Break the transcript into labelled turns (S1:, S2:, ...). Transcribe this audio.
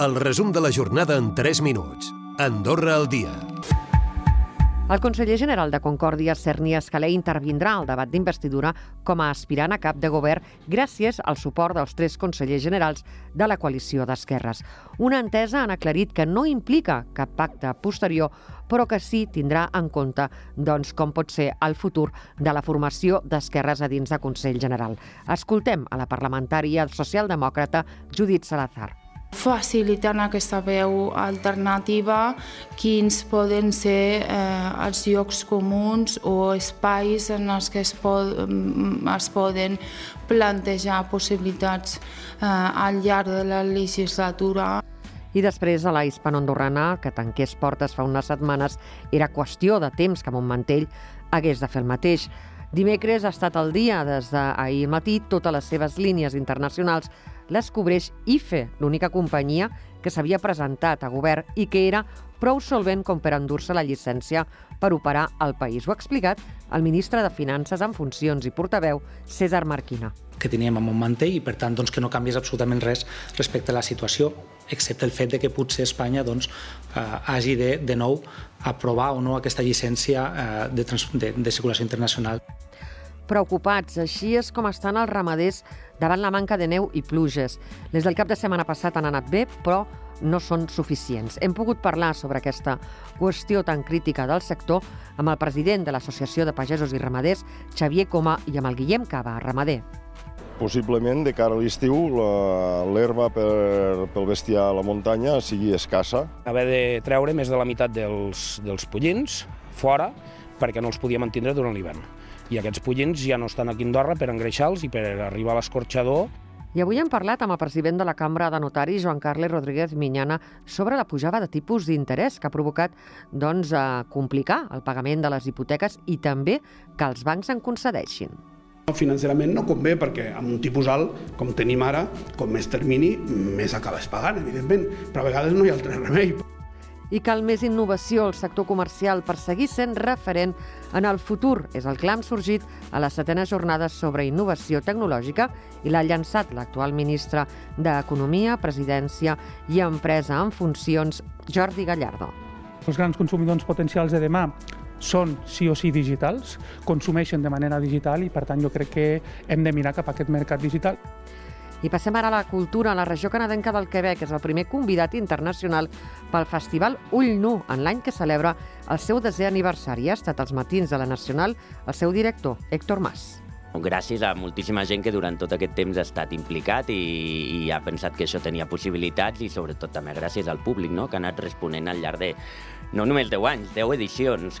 S1: El resum de la jornada en 3 minuts. Andorra al dia.
S2: El conseller general de Concòrdia, Cerny Escalé, intervindrà al debat d'investidura com a aspirant a cap de govern gràcies al suport dels tres consellers generals de la coalició d'esquerres. Una entesa han aclarit que no implica cap pacte posterior, però que sí tindrà en compte doncs, com pot ser el futur de la formació d'esquerres a dins de Consell General. Escoltem a la parlamentària socialdemòcrata Judit Salazar
S3: facilitant aquesta veu alternativa, quins poden ser eh, els llocs comuns o espais en els que es, pod es poden plantejar possibilitats eh, al llarg de la legislatura.
S2: I després, a la hispano-andorrana, que tanqués portes fa unes setmanes, era qüestió de temps que Montmantell hagués de fer el mateix. Dimecres ha estat el dia, des d'ahir matí, totes les seves línies internacionals les cobreix IFE, l'única companyia que s'havia presentat a govern i que era prou solvent com per endur-se la llicència per operar al país. Ho ha explicat el ministre de Finances en funcions i portaveu, César Marquina.
S4: Que teníem a Montmantell i, per tant, doncs, que no canvies absolutament res respecte a la situació, excepte el fet de que potser Espanya doncs, eh, hagi de, de nou aprovar o no aquesta llicència eh, de, de, de circulació internacional
S2: preocupats. Així és com estan els ramaders davant la manca de neu i pluges. Les del cap de setmana passat han anat bé, però no són suficients. Hem pogut parlar sobre aquesta qüestió tan crítica del sector amb el president de l'Associació de Pagesos i Ramaders, Xavier Coma, i amb el Guillem Cava, ramader.
S5: Possiblement, de cara a l'estiu, l'herba per, pel bestiar a la muntanya sigui escassa.
S6: Haver de treure més de la meitat dels, dels pollins fora perquè no els podíem mantindre durant l'hivern i aquests pollins ja no estan aquí a Andorra per engreixar-los i per arribar a l'escorxador
S2: i avui hem parlat amb el president de la Cambra de Notaris, Joan Carles Rodríguez Minyana, sobre la pujada de tipus d'interès que ha provocat doncs, a complicar el pagament de les hipoteques i també que els bancs en concedeixin.
S7: Financerament no convé perquè amb un tipus alt, com tenim ara, com més termini, més acabes pagant, evidentment, però a vegades no hi ha altre remei
S2: i cal més innovació al sector comercial per seguir sent referent en el futur. És el clam sorgit a les setenes jornades sobre innovació tecnològica i l'ha llançat l'actual ministre d'Economia, Presidència i Empresa en funcions, Jordi Gallardo.
S8: Els grans consumidors potencials de demà són sí o sí digitals, consumeixen de manera digital i per tant jo crec que hem de mirar cap a aquest mercat digital.
S2: I passem ara a la cultura. La regió canadenca del Quebec és el primer convidat internacional pel Festival Ull Nu, en l'any que celebra el seu desè aniversari. Ha estat als matins de la Nacional el seu director, Héctor Mas
S9: gràcies a moltíssima gent que durant tot aquest temps ha estat implicat i, i ha pensat que això tenia possibilitats i sobretot també gràcies al públic no? que ha anat responent al llarg de no només 10 anys, 10 edicions.